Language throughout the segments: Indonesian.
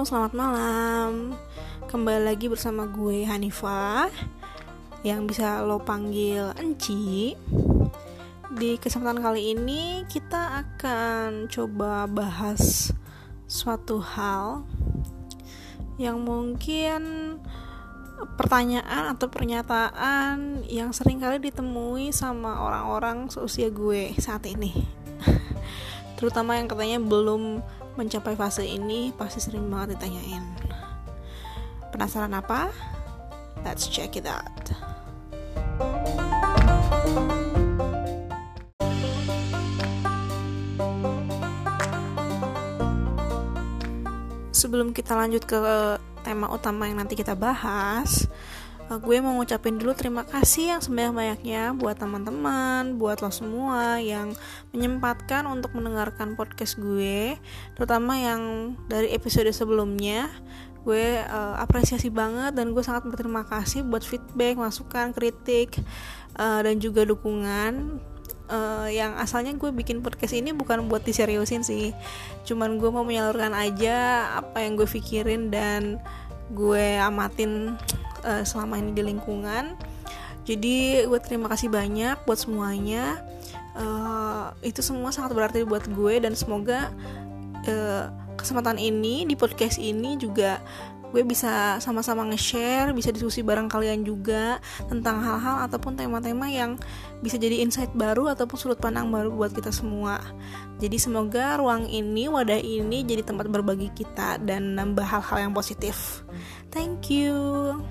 Selamat malam. Kembali lagi bersama gue Hanifah yang bisa lo panggil Enci. Di kesempatan kali ini kita akan coba bahas suatu hal yang mungkin pertanyaan atau pernyataan yang sering kali ditemui sama orang-orang seusia gue saat ini. Terutama yang katanya belum mencapai fase ini pasti sering banget ditanyain. Penasaran apa? Let's check it out. Sebelum kita lanjut ke tema utama yang nanti kita bahas, gue mau ngucapin dulu terima kasih yang sebanyak-banyaknya buat teman-teman, buat lo semua yang menyempatkan untuk mendengarkan podcast gue, terutama yang dari episode sebelumnya. Gue uh, apresiasi banget dan gue sangat berterima kasih buat feedback, masukan, kritik, uh, dan juga dukungan uh, yang asalnya gue bikin podcast ini bukan buat diseriusin sih cuman gue mau menyalurkan aja apa yang gue pikirin dan gue amatin uh, selama ini di lingkungan. Jadi gue terima kasih banyak buat semuanya. Uh, itu semua sangat berarti buat gue dan semoga uh, kesempatan ini di podcast ini juga gue bisa sama-sama nge-share, bisa diskusi bareng kalian juga tentang hal-hal ataupun tema-tema yang bisa jadi insight baru ataupun sudut pandang baru buat kita semua. Jadi semoga ruang ini, wadah ini jadi tempat berbagi kita dan nambah hal-hal yang positif. Thank you.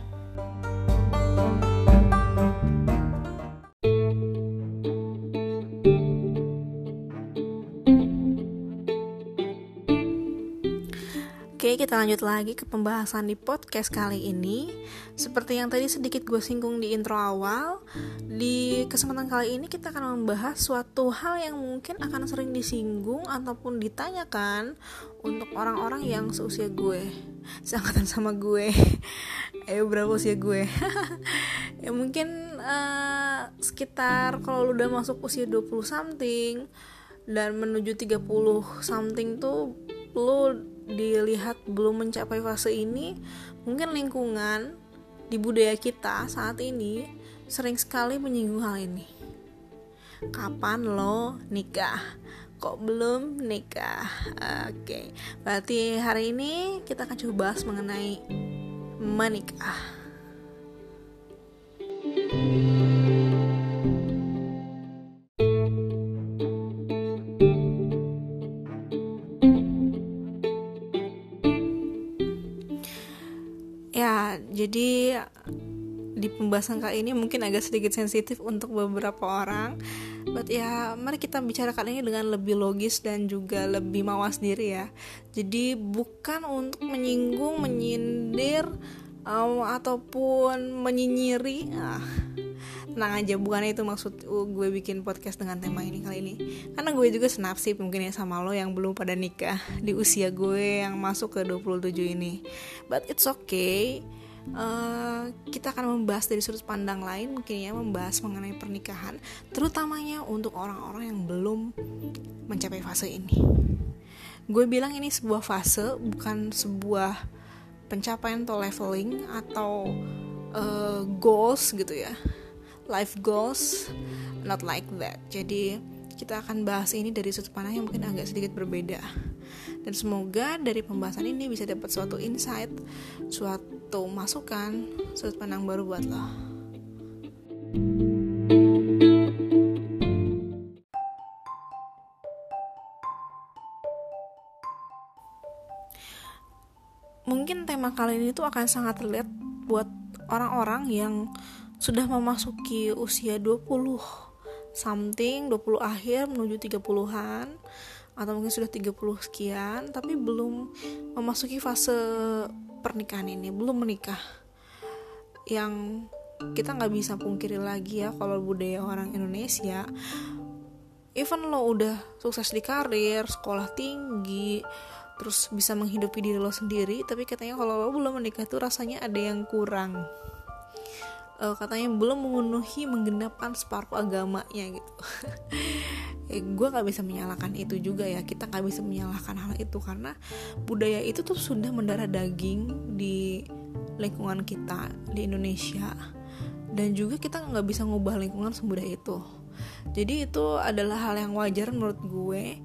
Kita lanjut lagi ke pembahasan di podcast kali ini. Seperti yang tadi sedikit gue singgung di intro awal, di kesempatan kali ini kita akan membahas suatu hal yang mungkin akan sering disinggung ataupun ditanyakan untuk orang-orang yang seusia gue, seangkatan sama gue. Ayo berapa usia gue? ya mungkin uh, sekitar kalau lu udah masuk usia 20 something dan menuju 30 something tuh lu dilihat belum mencapai fase ini, mungkin lingkungan di budaya kita saat ini sering sekali menyinggung hal ini. Kapan lo nikah? Kok belum nikah? Oke, berarti hari ini kita akan coba bahas mengenai menikah. Jadi di pembahasan kali ini mungkin agak sedikit sensitif untuk beberapa orang. But ya mari kita bicara kali ini dengan lebih logis dan juga lebih mawas diri ya. Jadi bukan untuk menyinggung menyindir um, ataupun menyinyiri. Nah, tenang aja bukan itu maksud gue bikin podcast dengan tema ini kali ini. Karena gue juga senapsip mungkin ya sama lo yang belum pada nikah di usia gue yang masuk ke 27 ini. But it's okay Uh, kita akan membahas dari sudut pandang lain mungkin ya membahas mengenai pernikahan terutamanya untuk orang-orang yang belum mencapai fase ini. Gue bilang ini sebuah fase bukan sebuah pencapaian atau leveling atau uh, goals gitu ya. Life goals not like that. Jadi kita akan bahas ini dari sudut pandang yang mungkin agak sedikit berbeda. Dan semoga dari pembahasan ini bisa dapat suatu insight suatu masukan sudut pandang baru buat lo mungkin tema kali ini tuh akan sangat relate buat orang-orang yang sudah memasuki usia 20 something 20 akhir menuju 30-an atau mungkin sudah 30 sekian tapi belum memasuki fase pernikahan ini belum menikah. Yang kita nggak bisa pungkiri lagi ya kalau budaya orang Indonesia even lo udah sukses di karir sekolah tinggi terus bisa menghidupi diri lo sendiri tapi katanya kalau lo belum menikah tuh rasanya ada yang kurang uh, katanya belum memenuhi menggenapkan separuh agamanya gitu. Eh, gue gak bisa menyalahkan itu juga ya. Kita gak bisa menyalahkan hal itu karena budaya itu tuh sudah mendarah daging di lingkungan kita di Indonesia. Dan juga kita nggak bisa ngubah lingkungan semudah itu. Jadi itu adalah hal yang wajar menurut gue.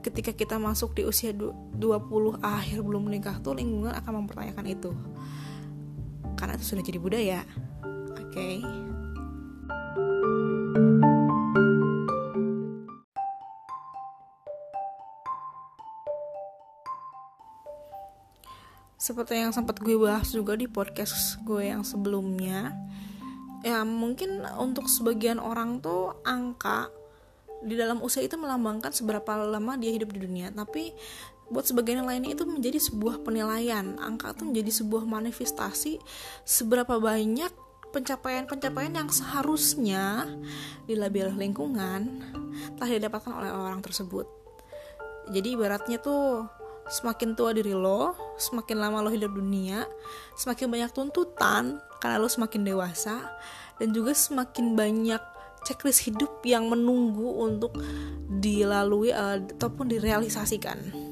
Ketika kita masuk di usia 20 akhir belum menikah tuh lingkungan akan mempertanyakan itu. Karena itu sudah jadi budaya okay? seperti yang sempat gue bahas juga di podcast gue yang sebelumnya ya mungkin untuk sebagian orang tuh angka di dalam usia itu melambangkan seberapa lama dia hidup di dunia tapi buat sebagian lainnya itu menjadi sebuah penilaian angka itu menjadi sebuah manifestasi seberapa banyak pencapaian-pencapaian yang seharusnya di label lingkungan telah didapatkan oleh orang tersebut jadi ibaratnya tuh semakin tua diri lo, semakin lama lo hidup dunia, semakin banyak tuntutan karena lo semakin dewasa dan juga semakin banyak checklist hidup yang menunggu untuk dilalui uh, ataupun direalisasikan.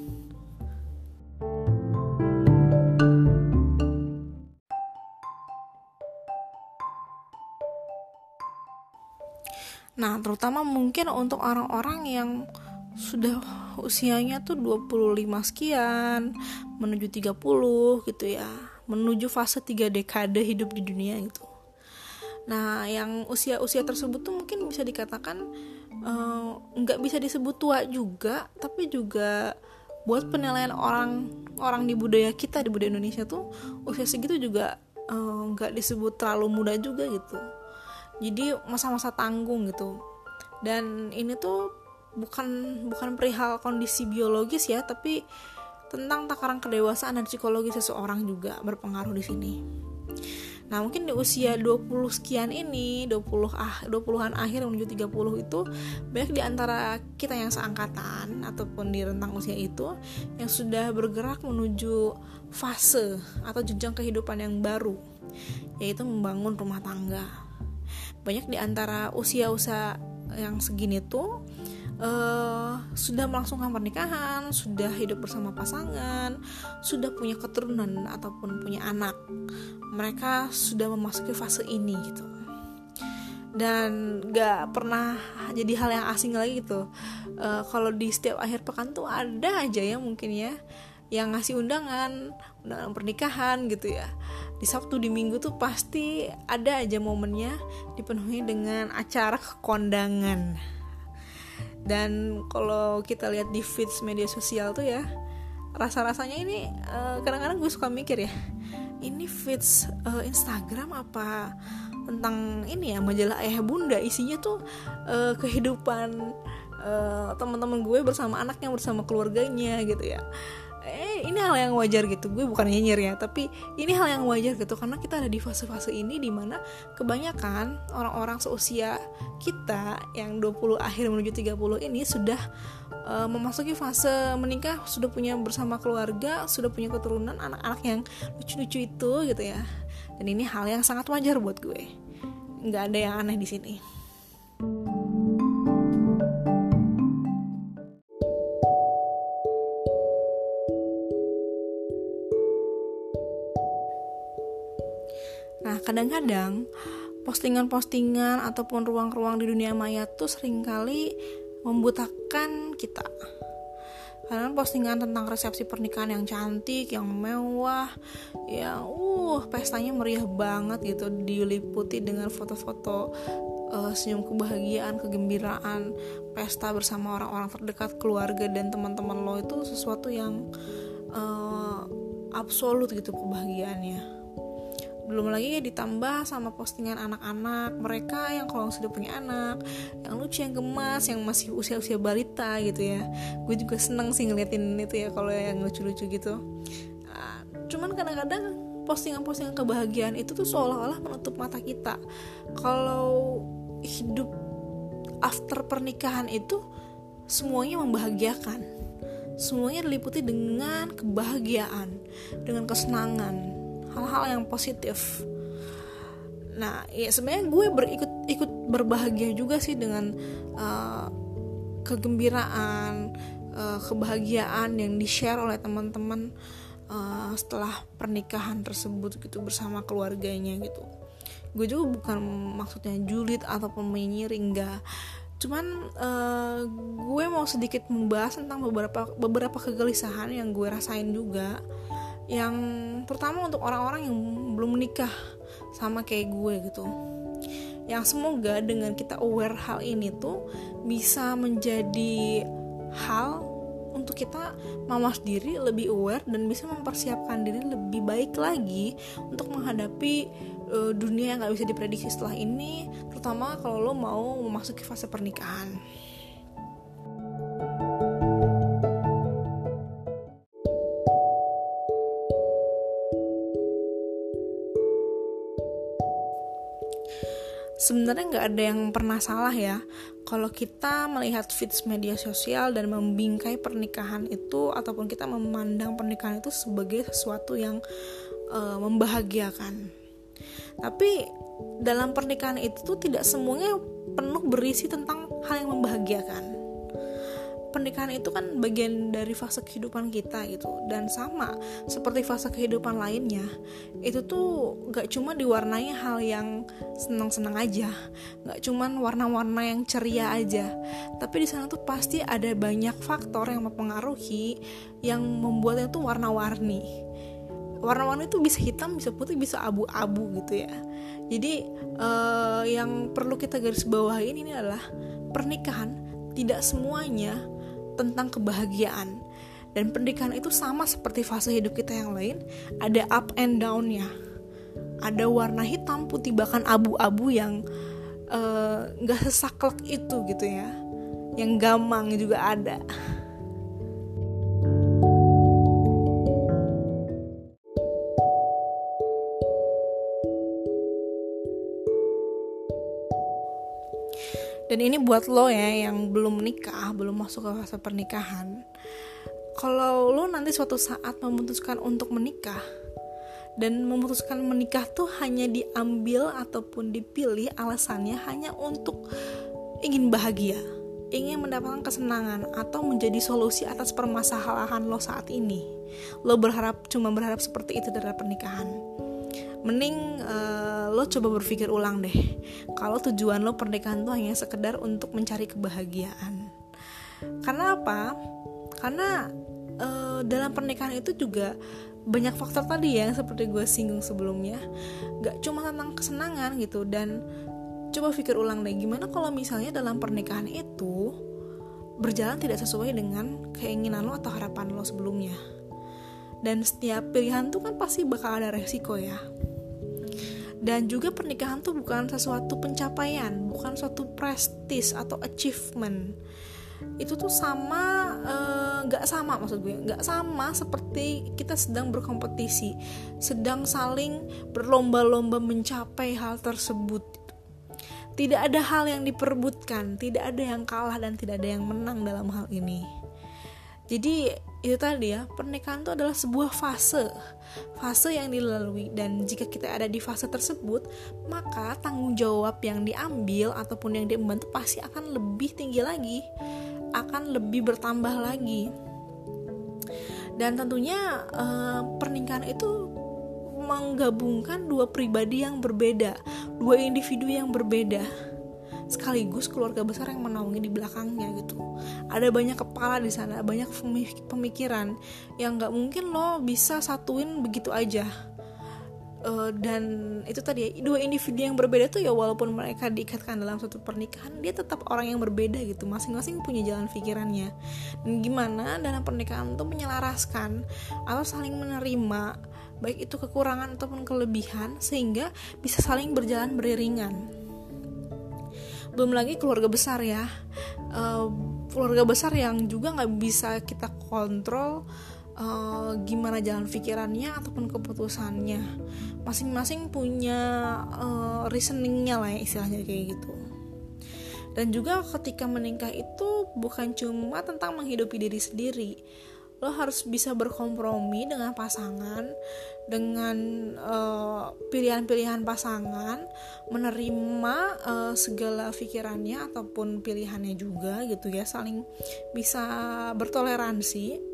Nah, terutama mungkin untuk orang-orang yang sudah usianya tuh 25 sekian, menuju 30 gitu ya, menuju fase 3 dekade hidup di dunia gitu. Nah, yang usia-usia tersebut tuh mungkin bisa dikatakan eh, nggak uh, bisa disebut tua juga, tapi juga buat penilaian orang orang di budaya kita di budaya Indonesia tuh usia segitu juga eh, nggak uh, disebut terlalu muda juga gitu. Jadi masa-masa tanggung gitu. Dan ini tuh bukan bukan perihal kondisi biologis ya, tapi tentang takaran kedewasaan dan psikologi seseorang juga berpengaruh di sini. Nah, mungkin di usia 20 sekian ini, 20 ah 20-an akhir menuju 30 itu banyak di antara kita yang seangkatan ataupun di rentang usia itu yang sudah bergerak menuju fase atau jenjang kehidupan yang baru, yaitu membangun rumah tangga. Banyak di antara usia-usia yang segini tuh uh, sudah melangsungkan pernikahan, sudah hidup bersama pasangan, sudah punya keturunan ataupun punya anak. Mereka sudah memasuki fase ini gitu. Dan gak pernah jadi hal yang asing lagi gitu. Uh, kalau di setiap akhir pekan tuh ada aja ya mungkin ya yang ngasih undangan, undangan pernikahan gitu ya. Di Sabtu di Minggu tuh pasti ada aja momennya dipenuhi dengan acara kondangan dan kalau kita lihat di feeds media sosial tuh ya rasa-rasanya ini uh, kadang-kadang gue suka mikir ya ini feeds uh, Instagram apa tentang ini ya majalah ayah bunda? Isinya tuh uh, kehidupan uh, teman-teman gue bersama anaknya bersama keluarganya gitu ya ini hal yang wajar gitu. Gue bukan nyinyir ya tapi ini hal yang wajar gitu. Karena kita ada di fase-fase ini di mana kebanyakan orang-orang seusia kita yang 20 akhir menuju 30 ini sudah uh, memasuki fase menikah sudah punya bersama keluarga sudah punya keturunan anak-anak yang lucu-lucu itu gitu ya. Dan ini hal yang sangat wajar buat gue. Nggak ada yang aneh di sini kadang-kadang postingan-postingan ataupun ruang-ruang di dunia maya tuh sering kali membutakan kita. Karena postingan tentang resepsi pernikahan yang cantik, yang mewah, yang uh pestanya meriah banget gitu, diliputi dengan foto-foto uh, senyum kebahagiaan, kegembiraan, pesta bersama orang-orang terdekat, keluarga dan teman-teman lo itu sesuatu yang uh, absolut gitu kebahagiaannya belum lagi ditambah sama postingan anak-anak mereka yang kalau sudah punya anak yang lucu yang gemas yang masih usia-usia balita gitu ya. Gue juga seneng sih ngeliatin itu ya kalau yang lucu-lucu gitu. Uh, cuman kadang-kadang postingan-postingan kebahagiaan itu tuh seolah-olah menutup mata kita. Kalau hidup after pernikahan itu semuanya membahagiakan. Semuanya diliputi dengan kebahagiaan dengan kesenangan hal-hal yang positif. Nah ya sebenarnya gue berikut ikut berbahagia juga sih dengan uh, kegembiraan uh, kebahagiaan yang di share oleh teman-teman uh, setelah pernikahan tersebut gitu bersama keluarganya gitu. Gue juga bukan maksudnya julid ataupun menyiring enggak. Cuman uh, gue mau sedikit membahas tentang beberapa beberapa kegelisahan yang gue rasain juga yang terutama untuk orang-orang yang belum menikah sama kayak gue gitu. Yang semoga dengan kita aware hal ini tuh bisa menjadi hal untuk kita mawas diri lebih aware dan bisa mempersiapkan diri lebih baik lagi untuk menghadapi uh, dunia yang nggak bisa diprediksi setelah ini terutama kalau lo mau memasuki fase pernikahan sebenarnya nggak ada yang pernah salah ya. Kalau kita melihat feeds media sosial dan membingkai pernikahan itu ataupun kita memandang pernikahan itu sebagai sesuatu yang uh, membahagiakan. Tapi dalam pernikahan itu tuh tidak semuanya penuh berisi tentang hal yang membahagiakan pernikahan itu kan bagian dari fase kehidupan kita gitu. Dan sama seperti fase kehidupan lainnya itu tuh gak cuma diwarnai hal yang senang-senang aja gak cuma warna-warna yang ceria aja. Tapi di sana tuh pasti ada banyak faktor yang mempengaruhi yang membuatnya tuh warna-warni. Warna-warni itu bisa hitam bisa putih bisa abu-abu gitu ya. Jadi uh, yang perlu kita garis bawahi ini adalah pernikahan tidak semuanya tentang kebahagiaan. Dan pernikahan itu sama seperti fase hidup kita yang lain ada up and downnya. Ada warna hitam putih bahkan abu-abu yang eh, nggak uh, sesaklek itu gitu ya. Yang gamang juga ada dan ini buat lo ya yang belum menikah belum masuk ke fase pernikahan. Kalau lo nanti suatu saat memutuskan untuk menikah dan memutuskan menikah tuh hanya diambil ataupun dipilih alasannya hanya untuk ingin bahagia ingin mendapatkan kesenangan atau menjadi solusi atas permasalahan lo saat ini. Lo berharap cuma berharap seperti itu dari pernikahan. Mending uh, lo coba berpikir ulang deh kalau tujuan lo pernikahan tuh hanya sekedar untuk mencari kebahagiaan. Karena apa? Karena uh, dalam pernikahan itu juga banyak faktor tadi ya seperti gue singgung sebelumnya. Gak cuma tentang kesenangan gitu dan coba pikir ulang deh gimana kalau misalnya dalam pernikahan itu berjalan tidak sesuai dengan keinginan lo atau harapan lo sebelumnya? Dan setiap pilihan tuh kan pasti bakal ada resiko ya dan juga pernikahan tuh bukan sesuatu pencapaian bukan suatu prestis atau achievement. Itu tuh sama eh, nggak uh, sama maksud gue nggak sama seperti kita sedang berkompetisi sedang saling berlomba-lomba mencapai hal tersebut. Tidak ada hal yang diperbutkan tidak ada yang kalah dan tidak ada yang menang dalam hal ini. Jadi itu tadi ya pernikahan itu adalah sebuah fase. Fase yang dilalui dan jika kita ada di fase tersebut maka tanggung jawab yang diambil ataupun yang diemban itu pasti akan lebih tinggi lagi akan lebih bertambah lagi. Dan tentunya eh, pernikahan itu menggabungkan dua pribadi yang berbeda dua individu yang berbeda sekaligus keluarga besar yang menaungi di belakangnya gitu. Ada banyak kepala di sana banyak pemikiran yang nggak mungkin lo bisa satuin begitu aja. Uh, dan itu tadi dua individu yang berbeda tuh ya walaupun mereka diikatkan dalam satu pernikahan dia tetap orang yang berbeda gitu. Masing-masing punya jalan pikirannya. Dan gimana dalam pernikahan tuh menyelaraskan atau saling menerima baik itu kekurangan ataupun kelebihan sehingga bisa saling berjalan beriringan belum lagi keluarga besar ya. Uh, keluarga besar yang juga nggak bisa kita kontrol uh, gimana jalan pikirannya ataupun keputusannya. Masing-masing punya uh, reasoningnya lah ya istilahnya kayak gitu. Dan juga ketika menikah itu bukan cuma tentang menghidupi diri sendiri lo harus bisa berkompromi dengan pasangan dengan uh, pilihan-pilihan pasangan menerima uh, segala pikirannya ataupun pilihannya juga gitu ya saling bisa bertoleransi.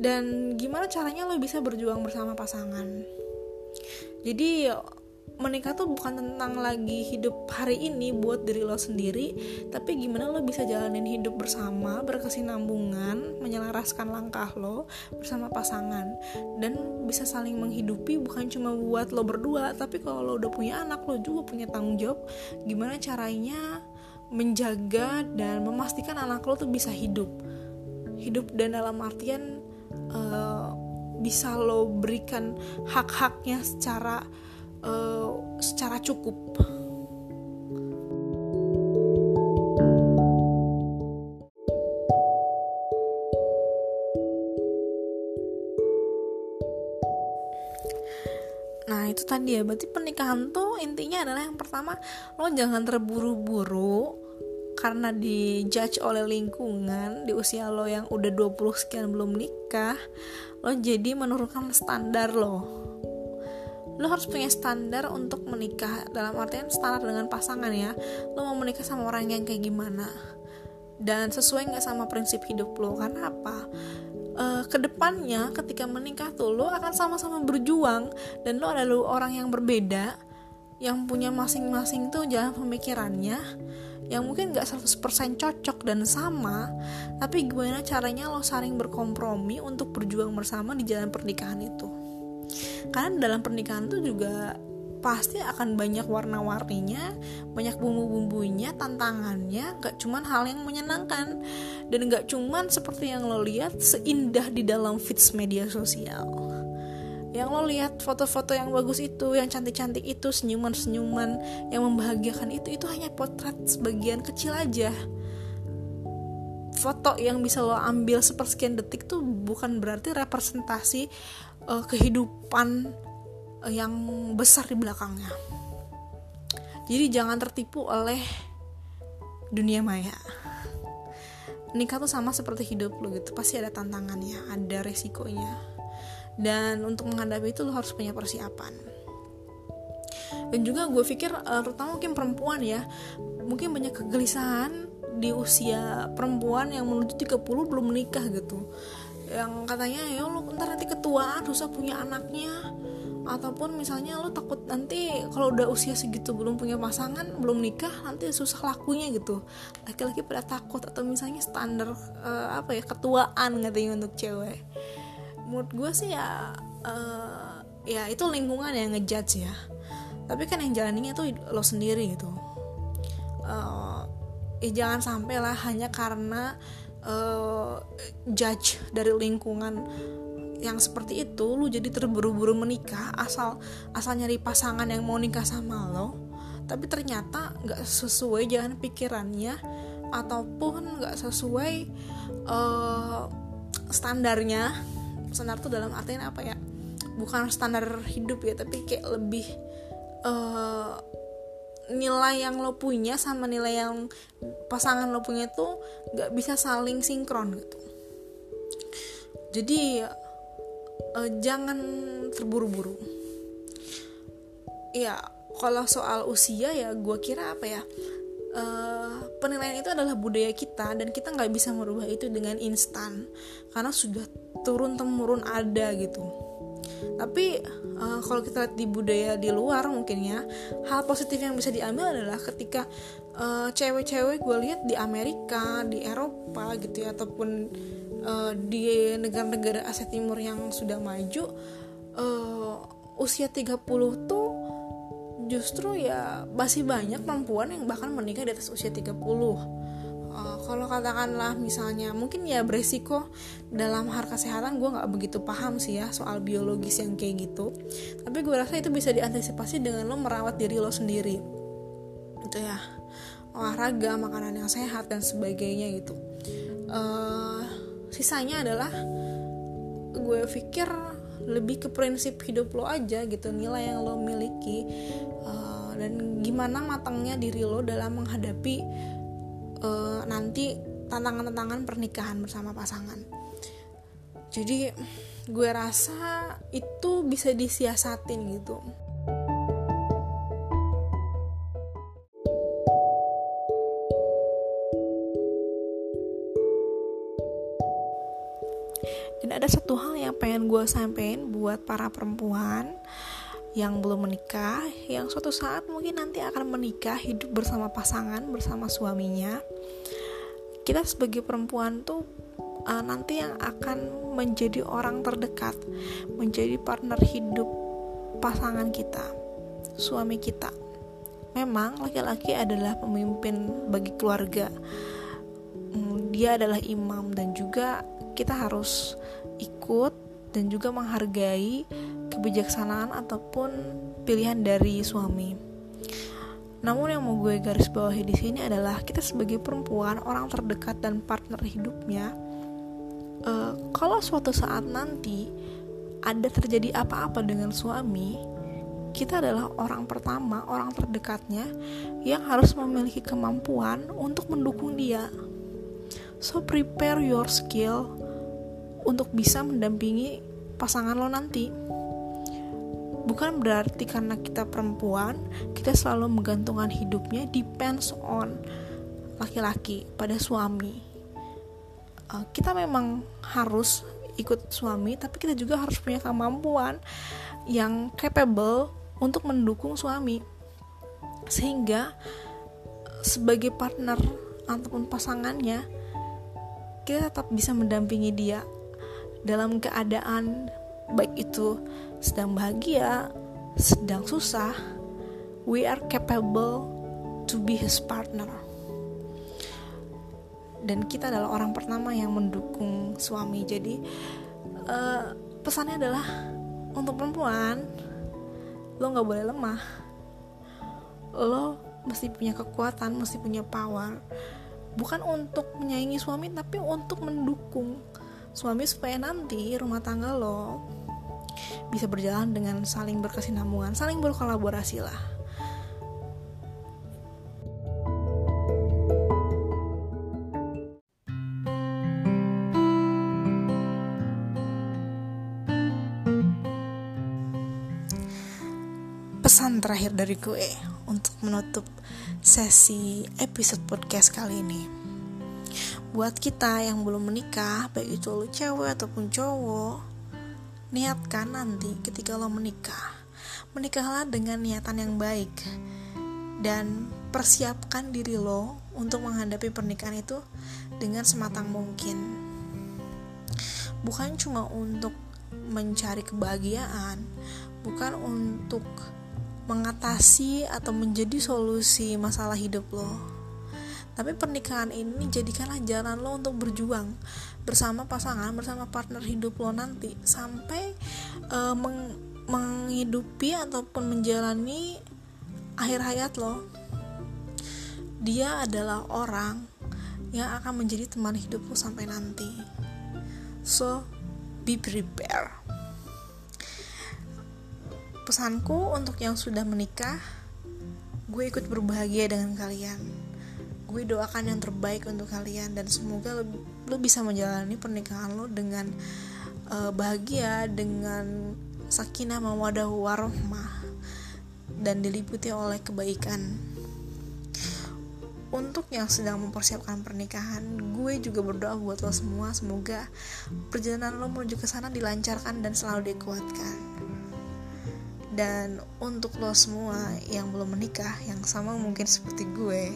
Dan gimana caranya lo bisa berjuang bersama pasangan? Jadi menikah tuh bukan tentang lagi hidup hari ini buat diri lo sendiri tapi gimana lo bisa jalanin hidup bersama berkesinambungan menyelaraskan langkah lo bersama pasangan. Dan bisa saling menghidupi bukan cuma buat lo berdua tapi kalau lo udah punya anak lo juga punya tanggung jawab. Gimana caranya menjaga dan memastikan anak lo tuh bisa hidup. Hidup dan dalam artian uh, bisa lo berikan hak-haknya secara uh, secara cukup. Nah itu tadi ya Berarti pernikahan tuh intinya adalah Yang pertama Lo jangan terburu-buru Karena dijudge oleh lingkungan Di usia lo yang udah 20 sekian belum nikah Lo jadi menurunkan standar lo lo harus punya standar untuk menikah dalam artian standar dengan pasangan ya. Lo mau menikah sama orang yang kayak gimana? Dan sesuai nggak sama prinsip hidup lo? Karena apa? Uh, ke depannya ketika menikah tuh lo akan sama-sama berjuang dan lo adalah orang yang berbeda yang punya masing-masing tuh jalan pemikirannya yang mungkin gak 100% cocok dan sama tapi gimana caranya lo saling berkompromi untuk berjuang bersama di jalan pernikahan itu karena dalam pernikahan tuh juga pasti akan banyak warna-warninya, banyak bumbu-bumbunya, tantangannya, gak cuman hal yang menyenangkan dan gak cuman seperti yang lo lihat seindah di dalam feeds media sosial. Yang lo lihat foto-foto yang bagus itu, yang cantik-cantik itu, senyuman-senyuman yang membahagiakan itu, itu hanya potret sebagian kecil aja. Foto yang bisa lo ambil sepersekian detik tuh bukan berarti representasi uh, kehidupan uh, yang besar di belakangnya. Jadi jangan tertipu oleh dunia maya. Nikah tuh sama seperti hidup lo gitu, pasti ada tantangannya, ada resikonya. Dan untuk menghadapi itu lo harus punya persiapan. Dan juga gue pikir, uh, terutama mungkin perempuan ya, mungkin banyak kegelisahan di usia perempuan yang menuju 30 belum menikah gitu yang katanya ya lo ntar nanti ketuaan susah punya anaknya. Ataupun misalnya lo takut nanti kalau udah usia segitu belum punya pasangan belum nikah nanti susah lakunya gitu. Laki-laki pada takut atau misalnya standar uh, apa ya ketuaan katanya untuk cewek. Menurut gue sih ya uh, ya itu lingkungan yang ngejudge ya. Tapi kan yang jalaninya tuh lo sendiri gitu. Uh, ya jangan sampai lah hanya karena uh, judge dari lingkungan yang seperti itu lu jadi terburu-buru menikah asal asal nyari pasangan yang mau nikah sama lo. Tapi ternyata nggak sesuai jalan pikirannya ataupun nggak sesuai uh, standarnya. Standar tuh dalam artian apa ya? Bukan standar hidup ya tapi kayak lebih uh, nilai yang lo punya sama nilai yang pasangan lo punya tuh nggak bisa saling sinkron gitu. Jadi uh, jangan terburu-buru. Ya kalau soal usia ya gue kira apa ya uh, penilaian itu adalah budaya kita dan kita nggak bisa merubah itu dengan instan. Karena sudah turun temurun ada gitu tapi uh, kalau kita lihat di budaya di luar mungkin ya hal positif yang bisa diambil adalah ketika uh, cewek-cewek gue lihat di Amerika di Eropa gitu ya ataupun uh, di negara-negara Asia Timur yang sudah maju uh, usia 30 tuh justru ya masih banyak perempuan yang bahkan menikah di atas usia 30 uh, kalau katakanlah misalnya mungkin ya beresiko dalam hal kesehatan gue nggak begitu paham sih ya soal biologis yang kayak gitu. Tapi gue rasa itu bisa diantisipasi dengan lo merawat diri lo sendiri. Itu ya. Olahraga makanan yang sehat dan sebagainya gitu. Uh, sisanya adalah gue pikir lebih ke prinsip hidup lo aja gitu nilai yang lo miliki. Uh, dan gimana matangnya diri lo dalam menghadapi uh, nanti tantangan-tantangan pernikahan bersama pasangan. Jadi gue rasa itu bisa disiasatin gitu. Dan ada satu hal yang pengen gue sampein buat para perempuan yang belum menikah, yang suatu saat mungkin nanti akan menikah, hidup bersama pasangan, bersama suaminya. Kita sebagai perempuan tuh uh, nanti yang akan menjadi orang terdekat, menjadi partner hidup pasangan kita, suami kita. Memang laki-laki adalah pemimpin bagi keluarga. Hmm, dia adalah imam dan juga kita harus ikut dan juga menghargai kebijaksanaan ataupun pilihan dari suami. Namun yang mau gue garis bawahi di sini adalah kita sebagai perempuan, orang terdekat dan partner hidupnya. Uh, kalau suatu saat nanti ada terjadi apa-apa dengan suami, kita adalah orang pertama, orang terdekatnya yang harus memiliki kemampuan untuk mendukung dia. So prepare your skill untuk bisa mendampingi pasangan lo nanti bukan berarti karena kita perempuan kita selalu menggantungkan hidupnya depends on laki-laki pada suami. Uh, kita memang harus ikut suami tapi kita juga harus punya kemampuan yang capable untuk mendukung suami. Sehingga sebagai partner ataupun pasangannya kita tetap bisa mendampingi dia dalam keadaan baik itu sedang bahagia, sedang susah, we are capable to be his partner. Dan kita adalah orang pertama yang mendukung suami. Jadi uh, pesannya adalah untuk perempuan, lo nggak boleh lemah. Lo mesti punya kekuatan, mesti punya power. Bukan untuk menyaingi suami, tapi untuk mendukung suami supaya nanti rumah tangga lo bisa berjalan dengan saling berkesinambungan, saling berkolaborasi lah. Pesan terakhir dari gue untuk menutup sesi episode podcast kali ini buat kita yang belum menikah baik itu lo cewek ataupun cowok niatkan nanti ketika lo menikah. Menikahlah dengan niatan yang baik. Dan persiapkan diri lo untuk menghadapi pernikahan itu dengan sematang mungkin. Bukan cuma untuk mencari kebahagiaan bukan untuk mengatasi atau menjadi solusi masalah hidup lo. Tapi pernikahan ini jadikanlah jalan lo untuk berjuang bersama pasangan, bersama partner hidup lo nanti sampai uh, meng menghidupi ataupun menjalani akhir hayat lo. Dia adalah orang yang akan menjadi teman hidup lo sampai nanti. So, be prepared. Pesanku untuk yang sudah menikah, gue ikut berbahagia dengan kalian gue doakan yang terbaik untuk kalian dan semoga lo, lo bisa menjalani pernikahan lo dengan uh, bahagia dengan sakinah mawadah warohmah dan diliputi oleh kebaikan. Untuk yang sedang mempersiapkan pernikahan gue juga berdoa buat lo semua semoga perjalanan lo menuju ke sana dilancarkan dan selalu dikuatkan. Dan untuk lo semua yang belum menikah yang sama mungkin seperti gue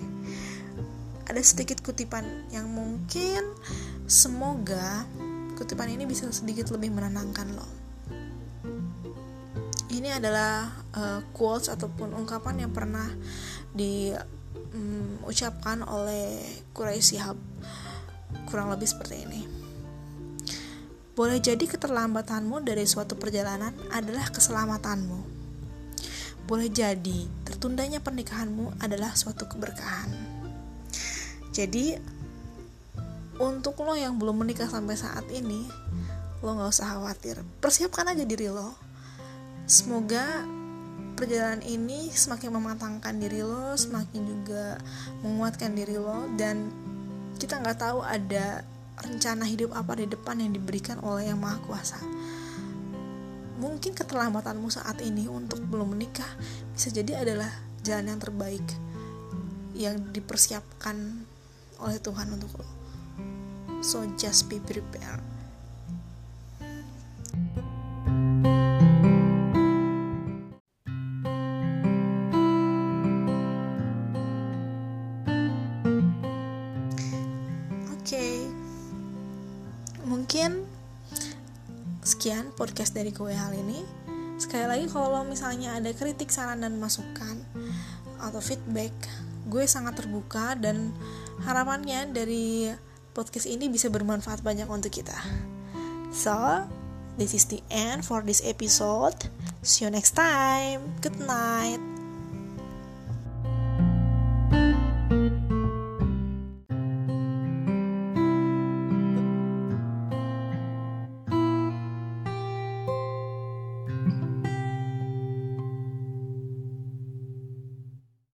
ada sedikit kutipan yang mungkin semoga kutipan ini bisa sedikit lebih menenangkan lo. Ini adalah uh, quotes ataupun ungkapan yang pernah diucapkan um, oleh Quraisy Shihab kurang lebih seperti ini. Boleh jadi keterlambatanmu dari suatu perjalanan adalah keselamatanmu. Boleh jadi tertundanya pernikahanmu adalah suatu keberkahan. Jadi untuk lo yang belum menikah sampai saat ini, lo nggak usah khawatir. Persiapkan aja diri lo. Semoga perjalanan ini semakin mematangkan diri lo, semakin juga menguatkan diri lo dan kita nggak tahu ada rencana hidup apa di depan yang diberikan oleh Yang Maha Kuasa. Mungkin keterlambatanmu saat ini untuk belum menikah bisa jadi adalah jalan yang terbaik yang dipersiapkan oleh Tuhan untuk lo. So just be prepared. Oke, mungkin sekian podcast dari gue hal ini. Sekali lagi kalau misalnya ada kritik, saran dan masukan atau feedback, gue sangat terbuka dan harapannya dari podcast ini bisa bermanfaat banyak untuk kita. So, this is the end for this episode. See you next time. Good night.